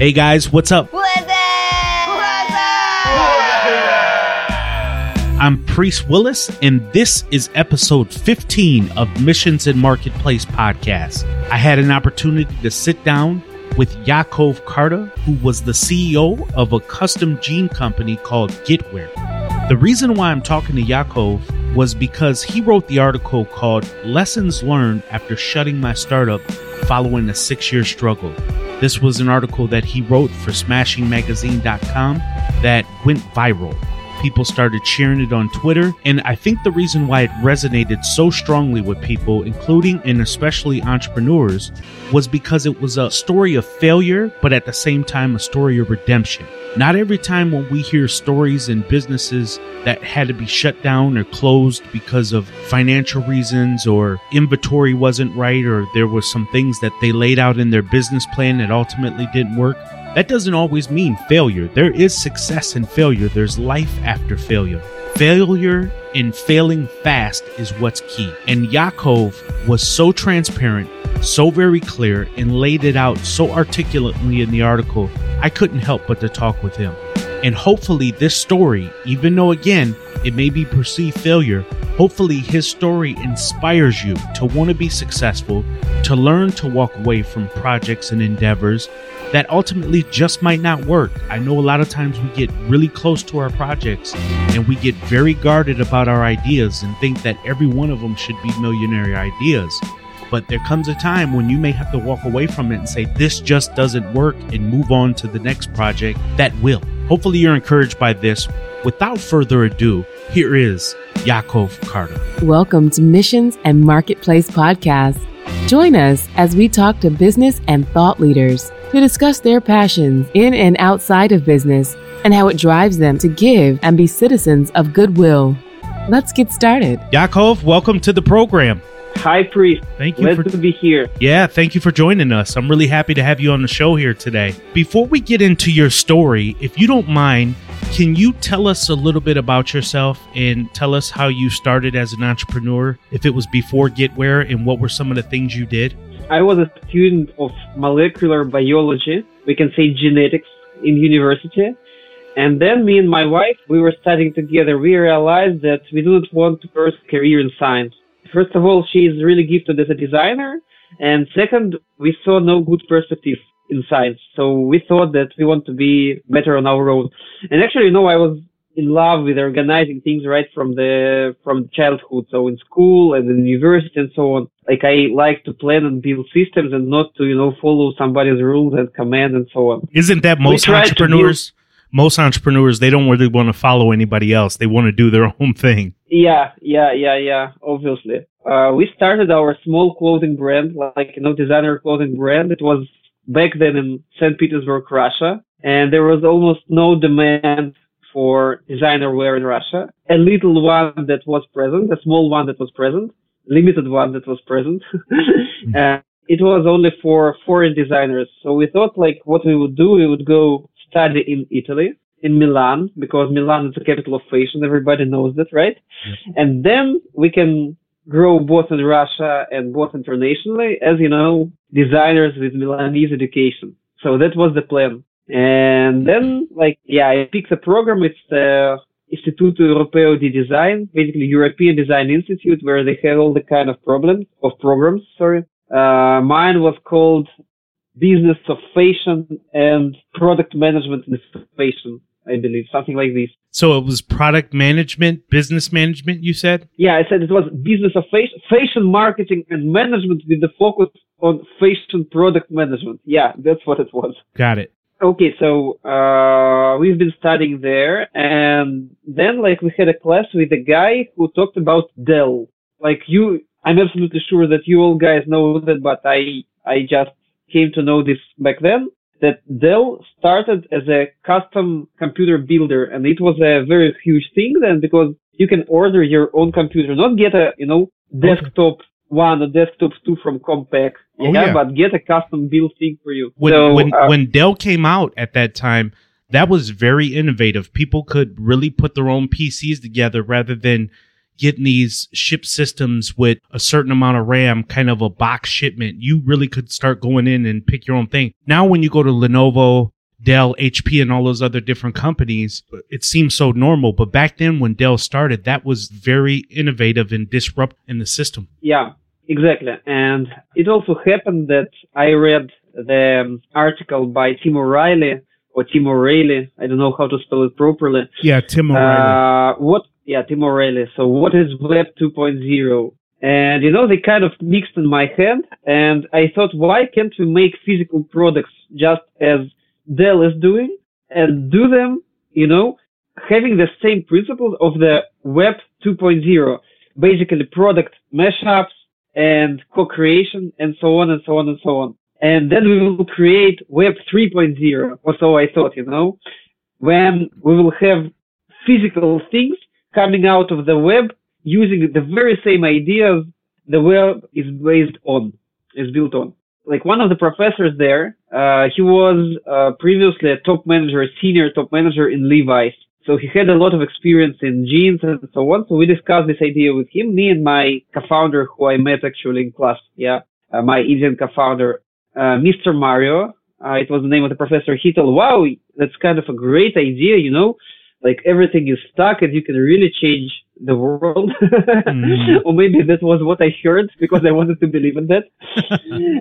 Hey guys, what's up? I'm Priest Willis, and this is episode 15 of Missions and Marketplace podcast. I had an opportunity to sit down with Yaakov Karda, who was the CEO of a custom jean company called Getwear. The reason why I'm talking to Yaakov was because he wrote the article called Lessons Learned After Shutting My Startup Following a Six Year Struggle. This was an article that he wrote for SmashingMagazine.com that went viral. People started sharing it on Twitter, and I think the reason why it resonated so strongly with people, including and especially entrepreneurs, was because it was a story of failure, but at the same time, a story of redemption. Not every time when we hear stories and businesses that had to be shut down or closed because of financial reasons or inventory wasn't right or there was some things that they laid out in their business plan that ultimately didn't work, that doesn't always mean failure. There is success in failure, there's life after failure. Failure and failing fast is what's key. And Yaakov was so transparent, so very clear, and laid it out so articulately in the article, I couldn't help but to talk with him. And hopefully, this story, even though again, it may be perceived failure, hopefully, his story inspires you to want to be successful, to learn to walk away from projects and endeavors that ultimately just might not work. I know a lot of times we get really close to our projects and we get very guarded about our ideas and think that every one of them should be millionaire ideas. But there comes a time when you may have to walk away from it and say, this just doesn't work and move on to the next project that will. Hopefully, you're encouraged by this. Without further ado, here is Yaakov Karda. Welcome to Missions and Marketplace Podcast. Join us as we talk to business and thought leaders to discuss their passions in and outside of business and how it drives them to give and be citizens of goodwill. Let's get started. Yaakov, welcome to the program. Hi, Priest. Thank you Glad for to be here. Yeah, thank you for joining us. I'm really happy to have you on the show here today. Before we get into your story, if you don't mind, can you tell us a little bit about yourself and tell us how you started as an entrepreneur? If it was before Getwear and what were some of the things you did? I was a student of molecular biology, we can say genetics, in university. And then me and my wife, we were studying together. We realized that we do not want to pursue a career in science. First of all, she is really gifted as a designer. And second, we saw no good perspective in science. So we thought that we want to be better on our own. And actually, you know, I was in love with organizing things right from the from childhood. So in school and in university and so on. Like I like to plan and build systems and not to, you know, follow somebody's rules and command and so on. Isn't that most entrepreneurs? Most entrepreneurs, they don't really want to follow anybody else. They want to do their own thing. Yeah, yeah, yeah, yeah. Obviously, uh, we started our small clothing brand, like you know, designer clothing brand. It was back then in St. Petersburg, Russia, and there was almost no demand for designer wear in Russia. A little one that was present, a small one that was present, limited one that was present. uh, it was only for foreign designers. So we thought like what we would do, we would go study in Italy, in Milan, because Milan is the capital of fashion. Everybody knows that, right? And then we can grow both in Russia and both internationally as, you know, designers with Milanese education. So that was the plan. And then, like, yeah, I picked a program. It's the Instituto Europeo di Design, basically European Design Institute, where they have all the kind of problems of programs. Sorry. Uh, mine was called Business of Fashion and Product Management in Fashion, I believe, something like this. So it was product management, business management, you said? Yeah, I said it was business of fashion, fashion marketing and management with the focus on fashion product management. Yeah, that's what it was. Got it. Okay, so uh, we've been studying there, and then like we had a class with a guy who talked about Dell. Like you, I'm absolutely sure that you all guys know that, but I I just came to know this back then. That Dell started as a custom computer builder, and it was a very huge thing then because you can order your own computer, not get a you know desktop one a desktop two from Compaq, Oh, yeah, yeah. but get a custom built thing for you. When so, when uh, when Dell came out at that time, that was very innovative. People could really put their own PCs together rather than getting these ship systems with a certain amount of RAM, kind of a box shipment. You really could start going in and pick your own thing. Now, when you go to Lenovo, Dell, HP, and all those other different companies, it seems so normal. But back then, when Dell started, that was very innovative and disrupt in the system. Yeah, exactly. And it also happened that I read the um, article by Tim O'Reilly or Tim O'Reilly. I don't know how to spell it properly. Yeah, Tim O'Reilly. Uh, what? Yeah, Tim O'Reilly. So what is Web 2.0? And you know, they kind of mixed in my head, and I thought, why can't we make physical products just as Dell is doing and do them, you know, having the same principles of the Web 2.0, basically product mashups and co-creation and so on and so on and so on. And then we will create Web 3.0, or so I thought, you know, when we will have physical things coming out of the web using the very same ideas the web is based on, is built on like one of the professors there, uh, he was uh, previously a top manager, senior top manager in Levi's. So he had a lot of experience in jeans and so on. So we discussed this idea with him, me and my co-founder, who I met actually in class. Yeah, uh, my Indian co-founder, uh, Mr. Mario. Uh, it was the name of the professor. He told, "Wow, that's kind of a great idea. You know, like everything is stuck and you can really change the world. mm. or maybe that was what I heard because I wanted to believe in that.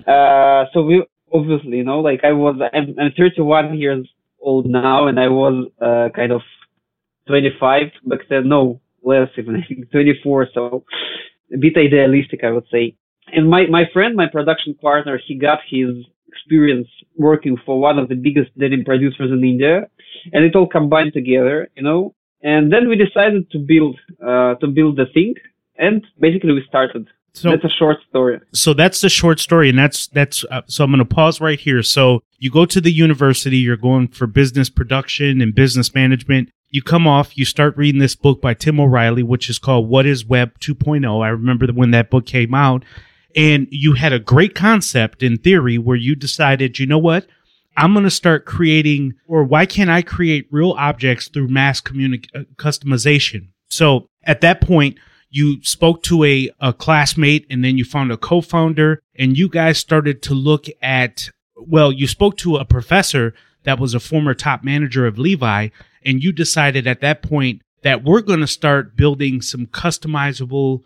uh, so we obviously, you know, like I was, I'm, I'm 31 years old now and I was, uh, kind of 25 back then. No, less even, I think 24. So a bit idealistic, I would say. And my, my friend, my production partner, he got his experience working for one of the biggest denim producers in India, and it all combined together, you know. And then we decided to build uh, to build the thing, and basically we started. So that's a short story. So that's the short story, and that's that's. Uh, so I'm going to pause right here. So you go to the university, you're going for business production and business management. You come off, you start reading this book by Tim O'Reilly, which is called "What Is Web 2.0." I remember when that book came out, and you had a great concept in theory where you decided, you know what? I'm going to start creating, or why can't I create real objects through mass communi- uh, customization? So at that point, you spoke to a, a classmate and then you found a co-founder and you guys started to look at, well, you spoke to a professor that was a former top manager of Levi and you decided at that point that we're going to start building some customizable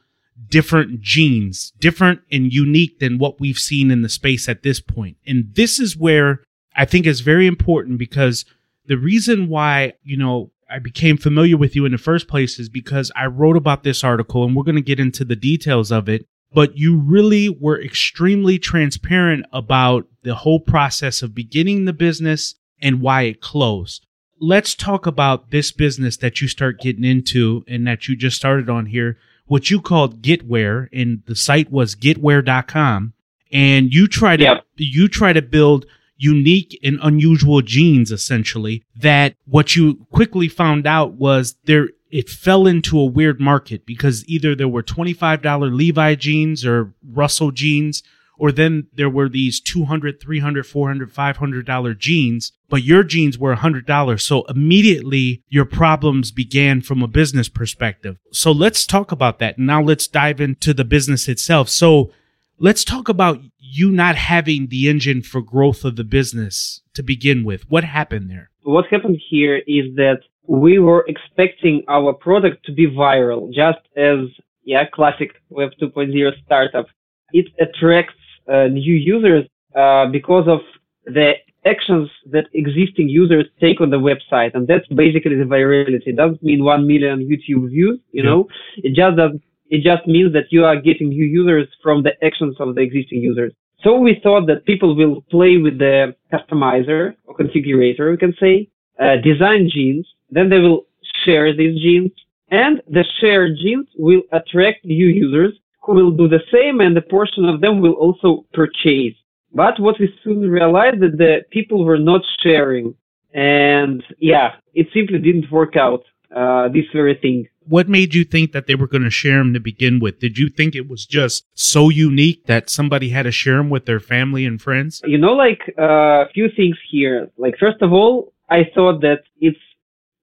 different jeans, different and unique than what we've seen in the space at this point. And this is where I think is very important because the reason why, you know, I became familiar with you in the first place is because I wrote about this article and we're going to get into the details of it. But you really were extremely transparent about the whole process of beginning the business and why it closed. Let's talk about this business that you start getting into and that you just started on here what you called Getwear, and the site was getwear.com. And you try to yep. you try to build unique and unusual jeans essentially that what you quickly found out was there it fell into a weird market because either there were $25 Levi jeans or Russell jeans or then there were these 200 300 400 500 dollar jeans but your jeans were $100 so immediately your problems began from a business perspective. So let's talk about that. Now let's dive into the business itself. So let's talk about you not having the engine for growth of the business to begin with. What happened there? What happened here is that we were expecting our product to be viral just as yeah classic web 2.0 startup. It attracts uh, new users uh, because of the actions that existing users take on the website. And that's basically the virality. It doesn't mean 1 million YouTube views, you yeah. know, it just doesn't. it just means that you are getting new users from the actions of the existing users. So we thought that people will play with the customizer or configurator, we can say, uh, design jeans. then they will share these jeans and the shared jeans will attract new users who will do the same and a portion of them will also purchase. But what we soon realized that the people were not sharing. And yeah, it simply didn't work out, uh, this very thing. What made you think that they were going to share them to begin with? Did you think it was just so unique that somebody had to share them with their family and friends? You know, like uh, a uh, few things here. Like, first of all, I thought that it's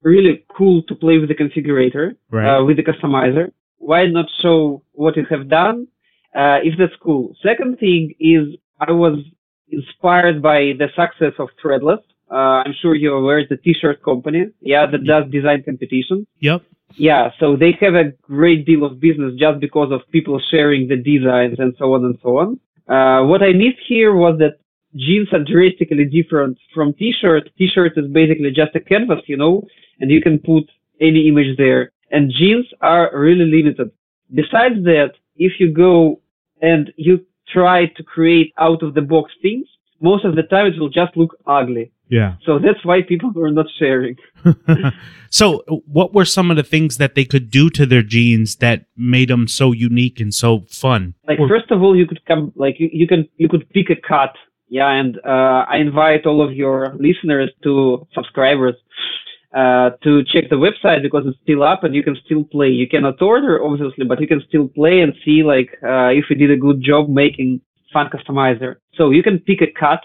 really cool to play with the configurator, right. uh, with the customizer why not show what you have done? Uh, if that's cool. Second thing is I was inspired by the success of Threadless. Uh, I'm sure you're aware the T-shirt company. Yeah, that does design competitions. Yep. Yeah, so they have a great deal of business just because of people sharing the designs and so on and so on. Uh, what I missed here was that jeans are drastically different from t-shirt. T-shirt is basically just a canvas, you know, and you can put any image there. And jeans are really limited. Besides that, if you go and you try to create out of the box things, most of the time it will just look ugly. Yeah. So that's why people were not sharing. so, what were some of the things that they could do to their jeans that made them so unique and so fun? Like Or- first of all, you could come like you, you can you could pick a cut. Yeah, and uh, I invite all of your listeners to subscribers uh, to check the website because it's still up and you can still play. You cannot order obviously, but you can still play and see like uh, if you did a good job making fun customizer. So you can pick a cut.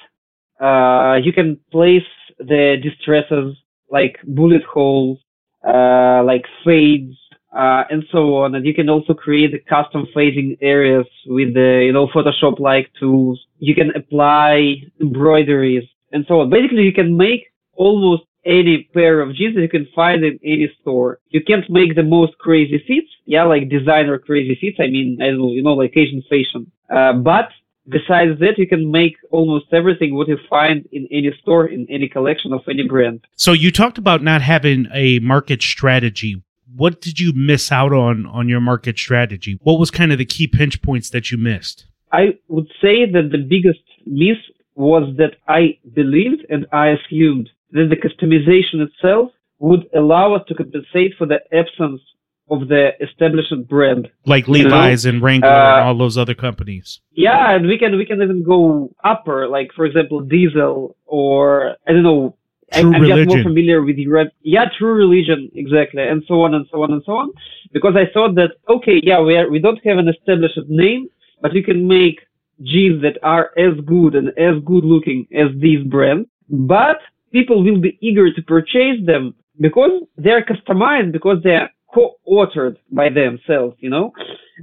Uh, you can place the distresses like bullet holes, uh, like fades, uh, and so on. And you can also create custom fading areas with the, you know, Photoshop like tools. You can apply embroideries and so on. Basically, you can make almost any pair of jeans that you can find in any store. You can't make the most crazy fits. Yeah, like designer crazy fits. I mean, I don't know, you know, like Asian fashion. Uh, but besides that, you can make almost everything what you find in any store, in any collection of any brand. So, you talked about not having a market strategy. What did you miss out on on your market strategy? What was kind of the key pinch points that you missed? I would say that the biggest miss was that I believed and I assumed that the customization itself would allow us to compensate for the absence of the established brand. Like You know, Levi's and Wrangler uh, and all those other companies. Yeah, and we can we can even go upper, like for example, Diesel or I don't know. I, True I'm just more familiar with Europe. Yeah, True Religion, exactly, and so on and so on and so on. Because I thought that okay, yeah, we are we don't have an established name, but we can make jeans that are as good and as good looking as these brands, but people will be eager to purchase them because they're customized because they're co-authored by themselves. You know.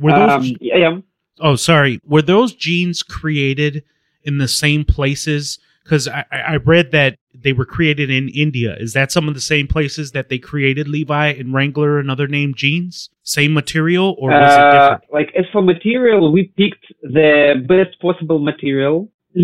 Were those Um, yeah. Oh, sorry. Were those jeans created in the same places? Because I, I I read that they were created in India. Is that some of the same places that they created Levi and Wrangler and other named jeans? Same material, or was it Uh, different? like as for material, we picked the best possible material.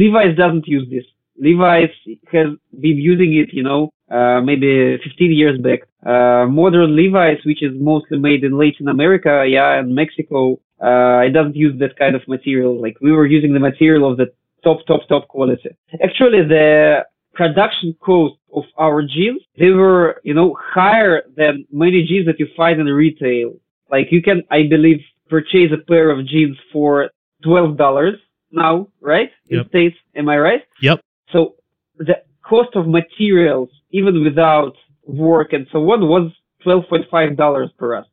Levi's doesn't use this. Levi's has been using it, you know, uh, maybe 15 years back. Uh, modern Levi's, which is mostly made in Latin America, yeah, and Mexico, uh, it doesn't use that kind of material. Like we were using the material of the top, top, top quality. Actually, the production cost of our jeans, they were, you know, higher than many jeans that you find in retail. Like you can, I believe, purchase a pair of jeans for twelve dollars now, right? Yep. In States, am I right? Yep. So the cost of materials, even without work and so on, was twelve point five dollars per us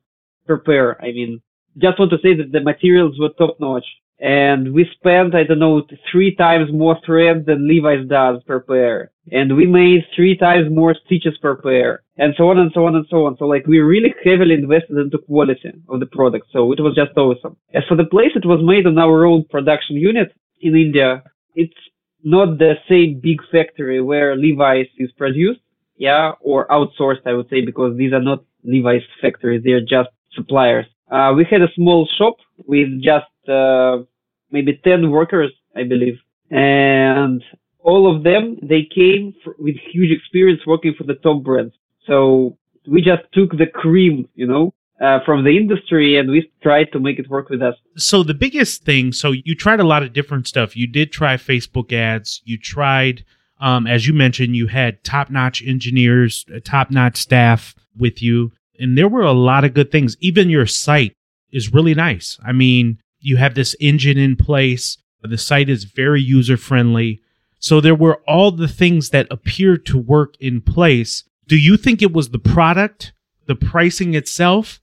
per pair. I mean, just want to say that the materials were top notch. And we spent, I don't know, three times more thread than Levi's does per pair. And we made three times more stitches per pair. And so on and so on and so on. So like we really heavily invested into quality of the product. So it was just awesome. As for the place, it was made on our own production unit in India. It's not the same big factory where Levi's is produced. Yeah. Or outsourced, I would say, because these are not Levi's factories. They're just suppliers. Uh, we had a small shop with just uh, maybe 10 workers, I believe. And all of them, they came f- with huge experience working for the top brands. So we just took the cream, you know, uh, from the industry and we tried to make it work with us. So the biggest thing, so you tried a lot of different stuff. You did try Facebook ads. You tried, um, as you mentioned, you had top-notch engineers, top-notch staff with you, and there were a lot of good things. Even your site is really nice. I mean, you have this engine in place. The site is very user-friendly. So there were all the things that appeared to work in place. Do you think it was the product, the pricing itself,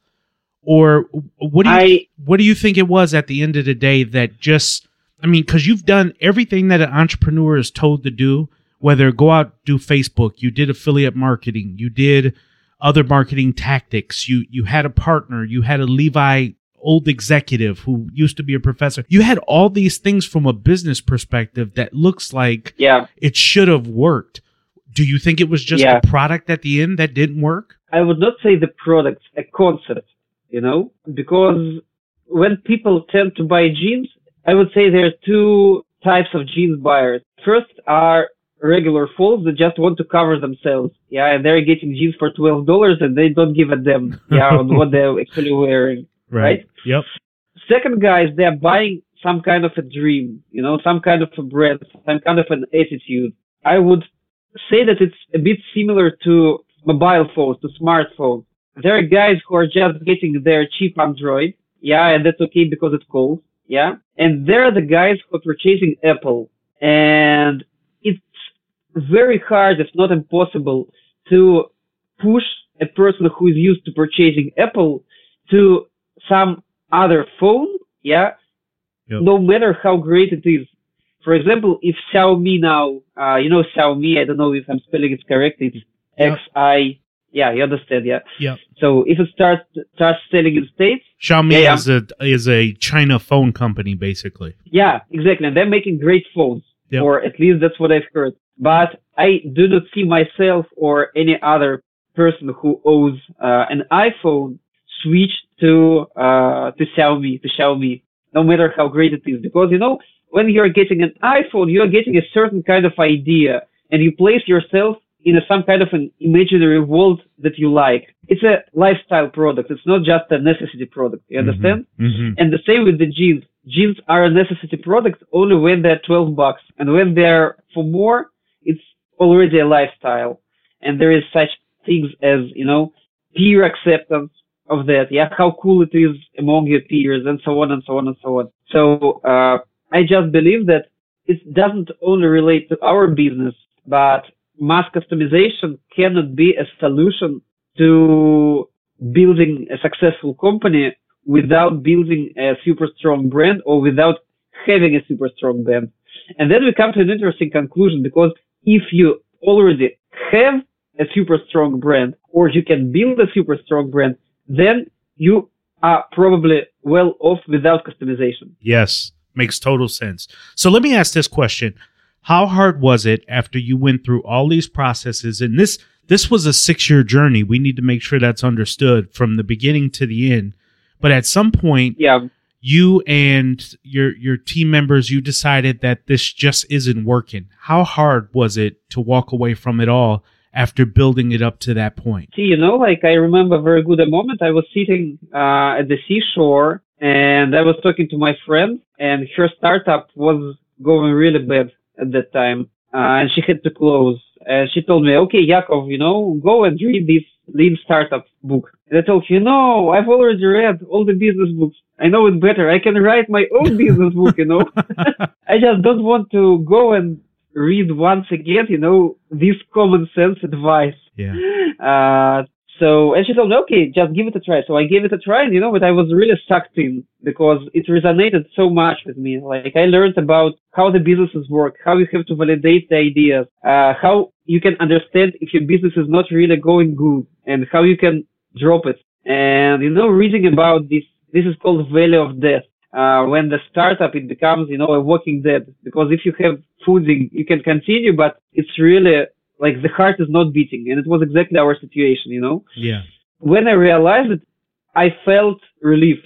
or what do you I, what do you think it was at the end of the day that just i mean because you've done everything that an entrepreneur is told to do whether go out do facebook you did affiliate marketing you did other marketing tactics you you had a partner you had a levi old executive who used to be a professor. You had all these things from a business perspective that looks like Yeah. it should have worked. Do you think it was just Yeah. the product at the end that didn't work? I would not say the product, a concept, you know, because when people tend to buy jeans, I would say there are two types of jeans buyers. First are regular fools that just want to cover themselves. Yeah, and they're getting jeans for twelve dollars and they don't give a damn yeah on what they're actually wearing. Right. Yep. Second guys, they're buying some kind of a dream, you know, some kind of a brand, some kind of an attitude. I would say that it's a bit similar to mobile phones, to smartphones. There are guys who are just getting their cheap Android, yeah, and that's okay because it's cool, yeah. And there are the guys who are purchasing Apple, and it's very hard, if not impossible, to push a person who is used to purchasing Apple to some other phone, yeah, Yep. no matter how great it is. For example, if Xiaomi now, uh, you know Xiaomi, I don't know if I'm spelling it correctly, it's Yep. X I, yeah, you understand, yeah. Yeah. So if it starts starts selling in States, Xiaomi Yeah, yeah. is a is a China phone company basically. yeah, exactly, and they're making great phones, Yep. or at least that's what I've heard. But I do not see myself or any other person who owns uh, an iPhone switch to uh, to Xiaomi to Xiaomi, no matter how great it is, because you know when you're getting an iPhone, you're getting a certain kind of idea, and you place yourself in a, some kind of an imaginary world that you like. It's a lifestyle product. It's not just a necessity product. You understand? hmm And the same with the jeans. Jeans are a necessity product only when they're 12 bucks. And when they're for more, it's already a lifestyle. And there is such things as, you know, peer acceptance of that. Yeah. How cool it is among your peers and so on and so on and so on. So, uh, I just believe that it doesn't only relate to our business, but mass customization cannot be a solution to building a successful company without building a super strong brand or without having a super strong brand. And then we come to an interesting conclusion because if you already have a super strong brand or you can build a super strong brand, then you are probably well off without customization. Yes, makes total sense. So let me ask this question: How hard was it after you went through all these processes? And this this was a six year journey. We need to make sure that's understood from the beginning to the end. But at some point, Yeah. you and your your team members, you decided that this just isn't working. How hard was it to walk away from it all after building it up to that point? See, you know, like I remember very good a moment. I was sitting uh, at the seashore and I was talking to my friend, and her startup was going really bad at that time, uh, and she had to close. And she told me, "Okay, Yakov, you know, go and read this lean startup book." And I told her, "No, I've already read all the business books. I know it better. I can write my own business book. You know, I just don't want to go and." Read once again, you know, this common sense advice. Yeah. Uh, so, and she told me, okay, just give it a try. So I gave it a try, and you know, but I was really sucked in because it resonated so much with me. Like I learned about how the businesses work, how you have to validate the ideas, uh, how you can understand if your business is not really going good, and how you can drop it. And you know, reading about this, this is called Valley of Death. Uh, when the startup it becomes, you know, a walking dead. Because if you have fooding, you can continue, but it's really like the heart is not beating and it was exactly our situation you know? Yeah. when i realized it i felt relief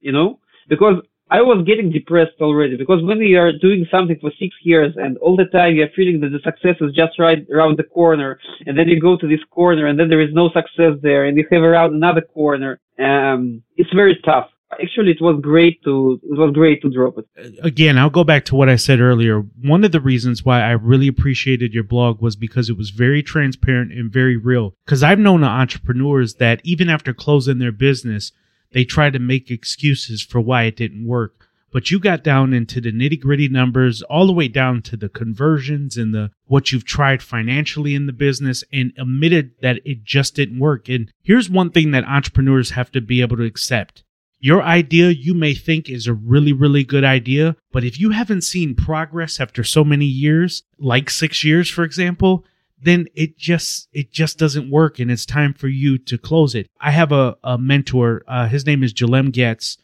you know? Because i was getting depressed already because when you are doing something for six years and all the time you're feeling that the success is just right around the corner and then you go to this corner and then there is no success there and you have around another corner um it's very tough actually it was great to it was great to drop it uh, again, I'll go back to what I said earlier. One of the reasons why I really appreciated your blog was because it was very transparent and very real. Because I've known entrepreneurs that even after closing their business, they try to make excuses for why it didn't work. But you got down into the nitty gritty numbers, all the way down to the conversions and the what you've tried financially in the business, and admitted that it just didn't work. And here's one thing that entrepreneurs have to be able to accept your idea you may think is a really, really good idea, but if you haven't seen progress after so many years, like six years, for example, then it just it just doesn't work and it's time for you to close it. I have a, a mentor, uh, his name is Jalem Getz.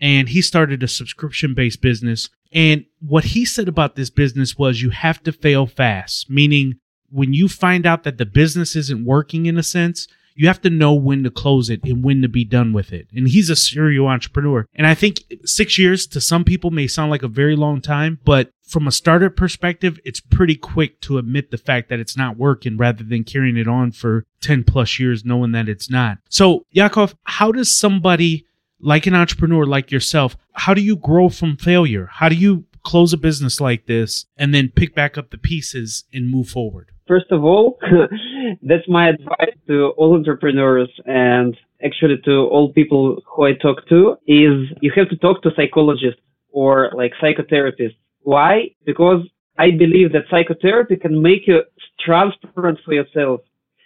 and he started a subscription based business. And what he said about this business was you have to fail fast, meaning when you find out that the business isn't working in a sense, you have to know when to close it and when to be done with it. And he's a serial entrepreneur. And I think six years to some people may sound like a very long time, but from a startup perspective, it's pretty quick to admit the fact that it's not working rather than carrying it on for 10 plus years knowing that it's not. So, Yakov, how does somebody like an entrepreneur like yourself, how do you grow from failure? How do you close a business like this and then pick back up the pieces and move forward? First of all, that's my advice to all entrepreneurs and actually to all people who I talk to is you have to talk to psychologists or like psychotherapists. Why? Because I believe that psychotherapy can make you transparent for yourself.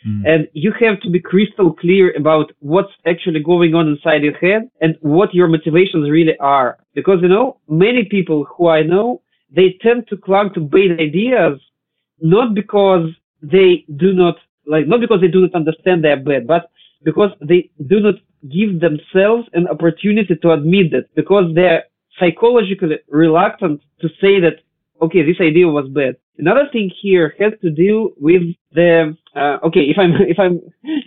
Mm. And you have to be crystal clear about what's actually going on inside your head and what your motivations really are. Because, you know, many people who I know, they tend to clung to bad ideas not because they do not like not because they do not understand they are bad, but because they do not give themselves an opportunity to admit that because they're psychologically reluctant to say that okay this idea was bad another thing here has to do with the uh, okay if i'm if i'm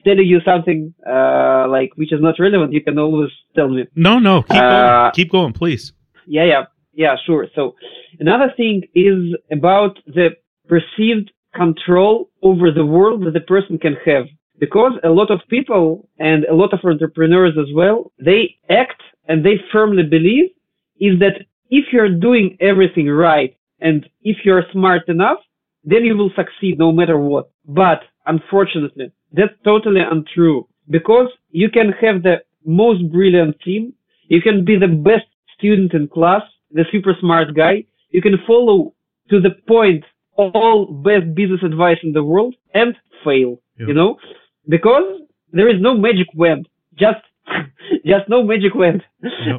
telling you something uh, like which is not relevant you can always tell me. No no keep uh, going. Keep going please. Yeah yeah. Yeah sure. So another thing is about the perceived control over the world that the person can have. Because a lot of people and a lot of entrepreneurs as well, they act and they firmly believe is that if you're doing everything right and if you're smart enough, then you will succeed no matter what. But unfortunately, that's totally untrue because you can have the most brilliant team. You can be the best student in class, the super smart guy. You can follow to the point all best business advice in the world and fail, yeah. you know, because there is no magic wand, just, just no magic wand.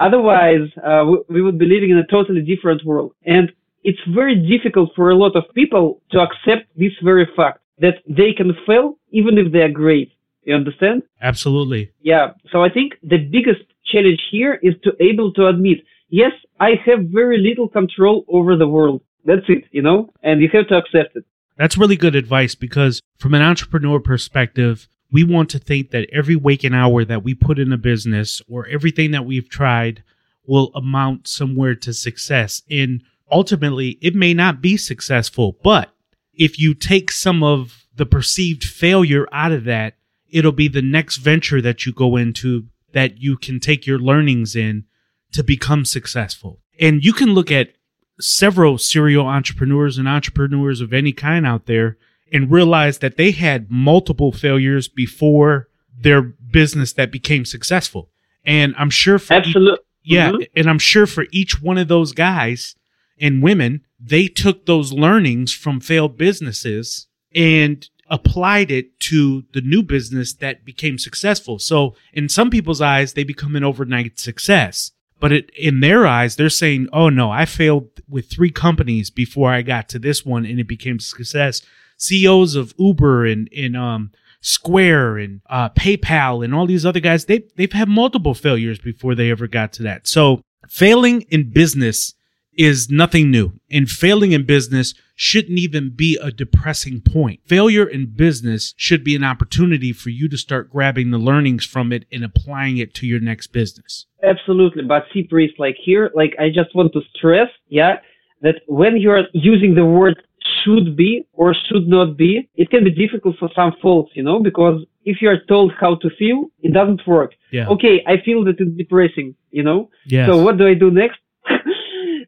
Otherwise, uh, we, we would be living in a totally different world. And it's very difficult for a lot of people to accept this very fact that they can fail even if they are great. You understand? Absolutely. Yeah. So I think the biggest challenge here is to able to admit, yes, I have very little control over the world. That's it, you know, and you have to accept it. That's really good advice because from an entrepreneur perspective, we want to think that every waking hour that we put in a business or everything that we've tried will amount somewhere to success. And ultimately, it may not be successful, but if you take some of the perceived failure out of that, it'll be the next venture that you go into that you can take your learnings in to become successful. And you can look at several serial entrepreneurs and entrepreneurs of any kind out there and realize that they had multiple failures before their business that became successful. And I'm sure for Absolutely. Each, yeah, mm-hmm. and I'm sure for each one of those guys and women, they took those learnings from failed businesses and applied it to the new business that became successful. So in some people's eyes, they become an overnight success. But it, in their eyes, they're saying, "Oh no, I failed with three companies before I got to this one, and it became success." CEOs of Uber and in um, Square and uh, PayPal and all these other guys, they they've had multiple failures before they ever got to that. So failing in business is nothing new. And failing in business shouldn't even be a depressing point. Failure in business should be an opportunity for you to start grabbing the learnings from it and applying it to your next business. Absolutely. But see, Priest, like here, like I just want to stress, yeah, that when you're using the word should be or should not be, it can be difficult for some folks, you know, because if you are told how to feel, it doesn't work. Yeah. Okay, I feel that it's depressing, you know? Yes. So what do I do next?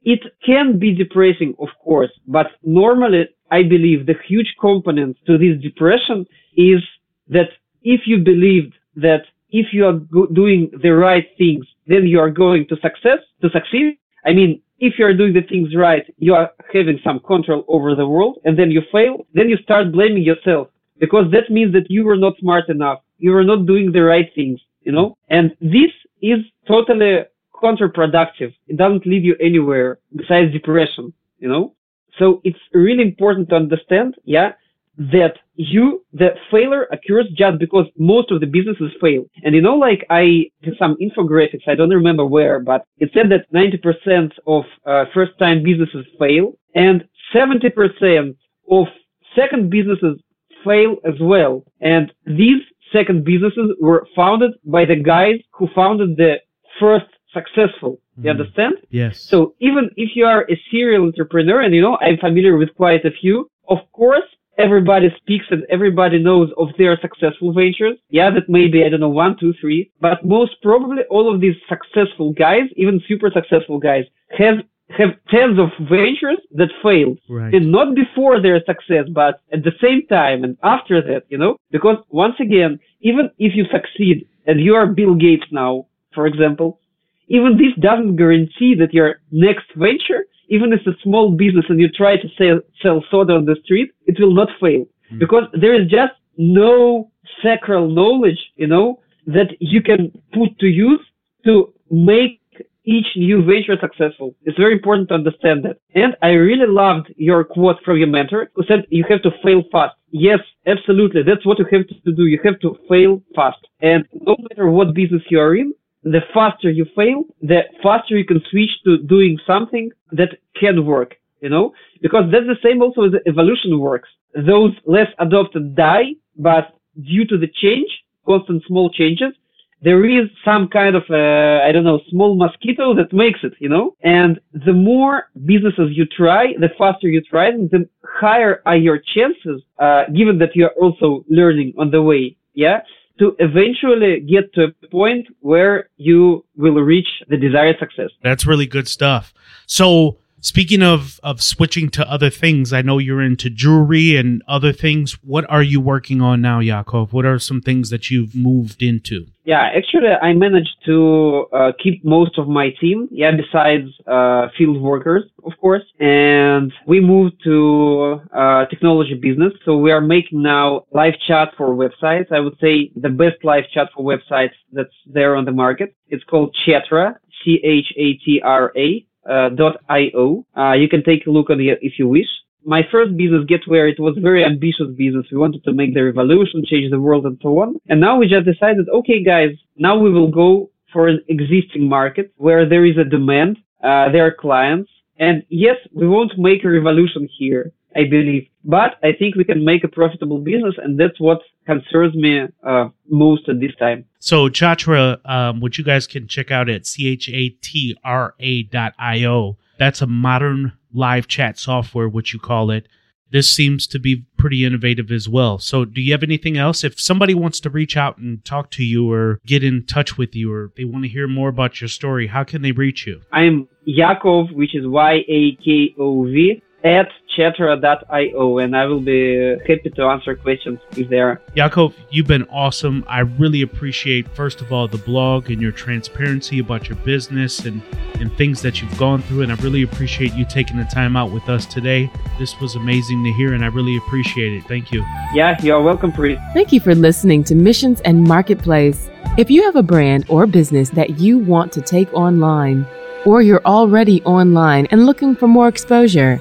it can be depressing, of course, but normally I believe the huge component to this depression is that if you believed that if you are go- doing the right things, then you are going to success, to succeed. I mean, if you are doing the things right, you are having some control over the world and then you fail, then you start blaming yourself because that means that you were not smart enough. You were not doing the right things, you know, and this is totally counterproductive. It doesn't lead you anywhere besides depression, you know? So it's really important to understand, yeah, that you, the failure occurs just because most of the businesses fail. And you know, like I did some infographics, I don't remember where, but it said that 90% of uh, first time businesses fail and 70% of second businesses fail as well. And these second businesses were founded by the guys who founded the first successful. You mm. understand? Yes. So even if you are a serial entrepreneur, and you know, I'm familiar with quite a few, of course, everybody speaks and everybody knows of their successful ventures. Yeah, that may be, I don't know, one, two, three, but most probably all of these successful guys, even super successful guys, have have tens of ventures that failed. Right. And not before their success, but at the same time and after that, you know? Because once again, even if you succeed and you are Bill Gates now, for example, even this doesn't guarantee that your next venture, even if it's a small business and you try to sell, sell soda on the street, it will not fail. Mm. Because there is just no sacral knowledge, you know, that you can put to use to make each new venture successful. It's very important to understand that. And I really loved your quote from your mentor who said you have to fail fast. Yes, absolutely. That's what you have to do. You have to fail fast. And no matter what business you are in, the faster you fail, the faster you can switch to doing something that can work, you know? Because that's the same also as evolution works. Those less adopted die, but due to the change, constant small changes, there is some kind of I don't know, small mosquito that makes it, you know? And the more businesses you try, the faster you try them, the higher are your chances, uh, given that you're also learning on the way, yeah? To eventually get to a point where you will reach the desired success. That's really good stuff. So, Speaking of of switching to other things, I know you're into jewelry and other things. What are you working on now, Yakov? What are some things that you've moved into? Yeah, actually, I managed to uh, keep most of my team. Yeah, besides uh, field workers, of course, and we moved to uh, technology business. So we are making now live chat for websites. I would say the best live chat for websites that's there on the market. It's called Chatra, C H A T R A uh, .io. Uh, you can take a look at it if you wish. My first business, Getwear, it was very ambitious business. We wanted to make the revolution, change the world, and so on. And now we just decided, okay, guys, now we will go for an existing market where there is a demand, uh, there are clients, and yes, we won't make a revolution here. I believe. But I think we can make a profitable business, and that's what concerns me uh, most at this time. So Chatra, um, which you guys can check out at c-h-a-t-r-a dot io. That's a modern live chat software, which you call it. This seems to be pretty innovative as well. So, do you have anything else? If somebody wants to reach out and talk to you or get in touch with you or they want to hear more about your story, how can they reach you? I'm Yakov, which is Y A K O V, at chatra.io and I will be happy to answer questions if there are. Yakov, you've been awesome. I really appreciate, first of all, the blog and your transparency about your business and, and things that you've gone through. And I really appreciate you taking the time out with us today. This was amazing to hear and I really appreciate it. Thank you. Yeah, you're welcome, Pri. Thank you for listening to Missions and Marketplace. If you have a brand or business that you want to take online, or you're already online and looking for more exposure,